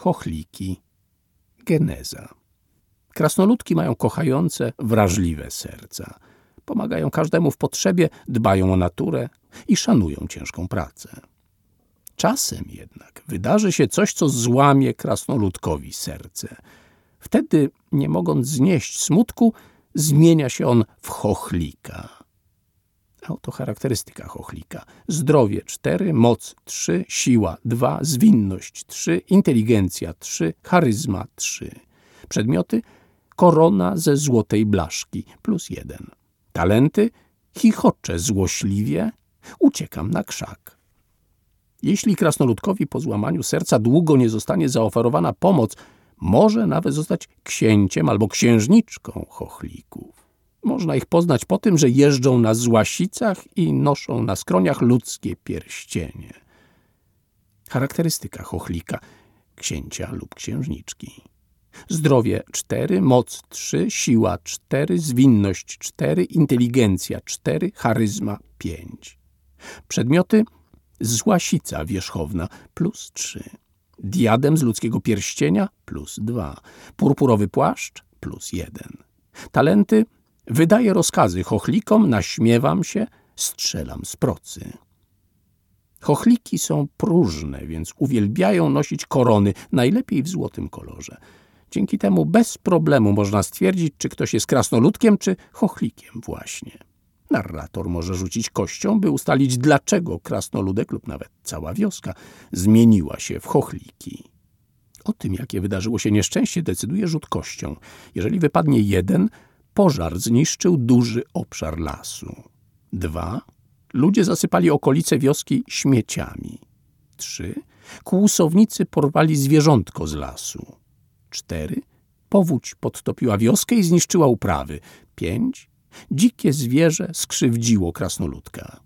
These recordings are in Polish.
Chochliki. Geneza. Krasnoludki mają kochające, wrażliwe serca. Pomagają każdemu w potrzebie, dbają o naturę i szanują ciężką pracę. Czasem jednak wydarzy się coś, co złamie krasnoludkowi serce. Wtedy, nie mogąc znieść smutku, zmienia się on w chochlika. Oto charakterystyka chochlika. Zdrowie 4, moc 3, siła 2, zwinność 3, inteligencja 3, charyzma 3. Przedmioty korona ze złotej blaszki plus 1. Talenty chichocze złośliwie, uciekam na krzak. Jeśli krasnoludkowi po złamaniu serca długo nie zostanie zaoferowana pomoc, może nawet zostać księciem albo księżniczką chochlików. Można ich poznać po tym, że jeżdżą na złasicach i noszą na skroniach ludzkie pierścienie. Charakterystyka chochlika, księcia lub księżniczki. Zdrowie 4, moc 3, siła 4, zwinność 4, inteligencja 4, charyzma 5. Przedmioty złasica wierzchowna plus 3, diadem z ludzkiego pierścienia plus 2, purpurowy płaszcz plus 1. Talenty wydaję rozkazy chochlikom, naśmiewam się, strzelam z procy. Chochliki są próżne, więc uwielbiają nosić korony, najlepiej w złotym kolorze. Dzięki temu bez problemu można stwierdzić, czy ktoś jest krasnoludkiem, czy chochlikiem właśnie. Narrator może rzucić kością, by ustalić, dlaczego krasnoludek lub nawet cała wioska zmieniła się w chochliki. O tym, jakie wydarzyło się nieszczęście, decyduje rzut kością. Jeżeli wypadnie jeden, pożar zniszczył duży obszar lasu. Dwa, ludzie zasypali okolice wioski śmieciami. Trzy, kłusownicy porwali zwierzątko z lasu. Cztery, powódź podtopiła wioskę i zniszczyła uprawy. Pięć, Dzikie zwierzę skrzywdziło krasnoludka.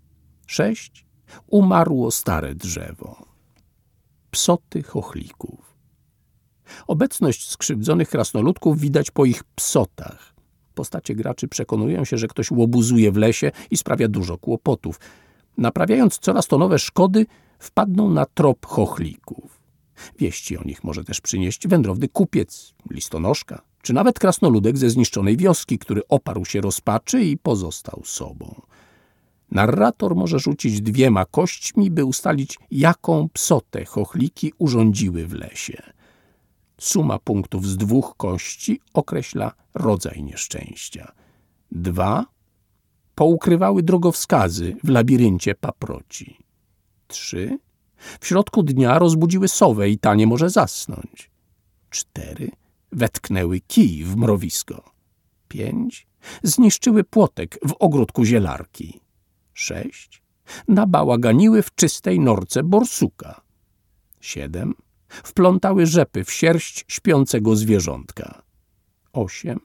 Sześć. Umarło stare drzewo. Psoty chochlików. Obecność skrzywdzonych krasnoludków widać po ich psotach. Postacie graczy przekonują się, że ktoś łobuzuje w lesie i sprawia dużo kłopotów. Naprawiając coraz to nowe szkody, wpadną na trop chochlików. Wieści o nich może też przynieść wędrowny kupiec, listonoszka, czy nawet krasnoludek ze zniszczonej wioski, który oparł się rozpaczy i pozostał sobą. Narrator może rzucić dwiema kośćmi, by ustalić, jaką psotę chochliki urządziły w lesie. Suma punktów z dwóch kości określa rodzaj nieszczęścia. Dwa poukrywały drogowskazy w labiryncie paproci. Trzy w środku dnia rozbudziły sowę i ta nie może zasnąć. Cztery wetknęły kij w mrowisko. Pięć. Zniszczyły płotek w ogródku zielarki. Sześć. Nabałaganiły w czystej norce borsuka. Siedem. Wplątały rzepy w sierść śpiącego zwierzątka. Osiem.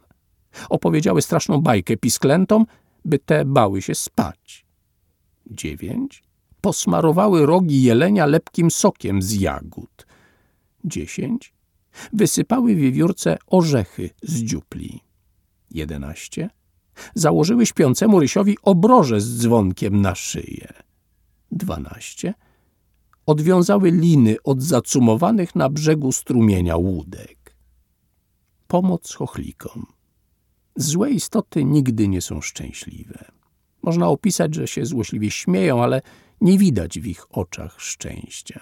Opowiedziały straszną bajkę pisklętom, by te bały się spać. Dziewięć. Posmarowały rogi jelenia lepkim sokiem z jagód. Dziesięć Wysypały wiewiórce orzechy z dziupli. Jedenaście. Założyły śpiącemu rysiowi obroże z dzwonkiem na szyję. Dwanaście. Odwiązały liny od zacumowanych na brzegu strumienia łódek. Pomoc chochlikom. Złe istoty nigdy nie są szczęśliwe. Można opisać, że się złośliwie śmieją, ale nie widać w ich oczach szczęścia.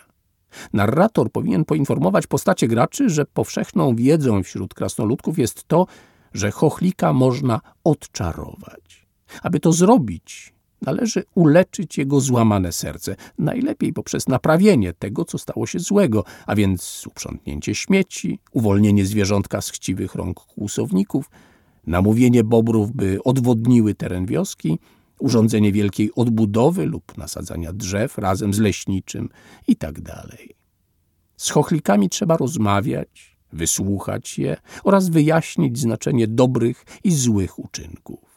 Narrator powinien poinformować postacie graczy, że powszechną wiedzą wśród krasnoludków jest to, że chochlika można odczarować. Aby to zrobić, należy uleczyć jego złamane serce, najlepiej poprzez naprawienie tego, co stało się złego, a więc uprzątnięcie śmieci, uwolnienie zwierzątka z chciwych rąk kłusowników, namówienie bobrów, by odwodniły teren wioski, urządzenie wielkiej odbudowy lub nasadzania drzew razem z leśniczym itd. Tak z chochlikami trzeba rozmawiać, wysłuchać je oraz wyjaśnić znaczenie dobrych i złych uczynków.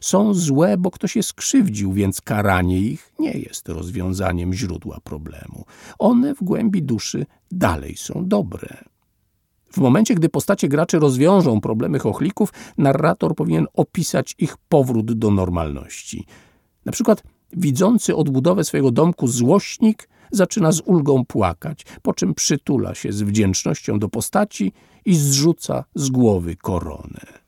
Są złe, bo ktoś je skrzywdził, więc karanie ich nie jest rozwiązaniem źródła problemu. One w głębi duszy dalej są dobre. W momencie, gdy postacie graczy rozwiążą problemy chochlików, narrator powinien opisać ich powrót do normalności. Na przykład widzący odbudowę swojego domku złośnik zaczyna z ulgą płakać, po czym przytula się z wdzięcznością do postaci i zrzuca z głowy koronę.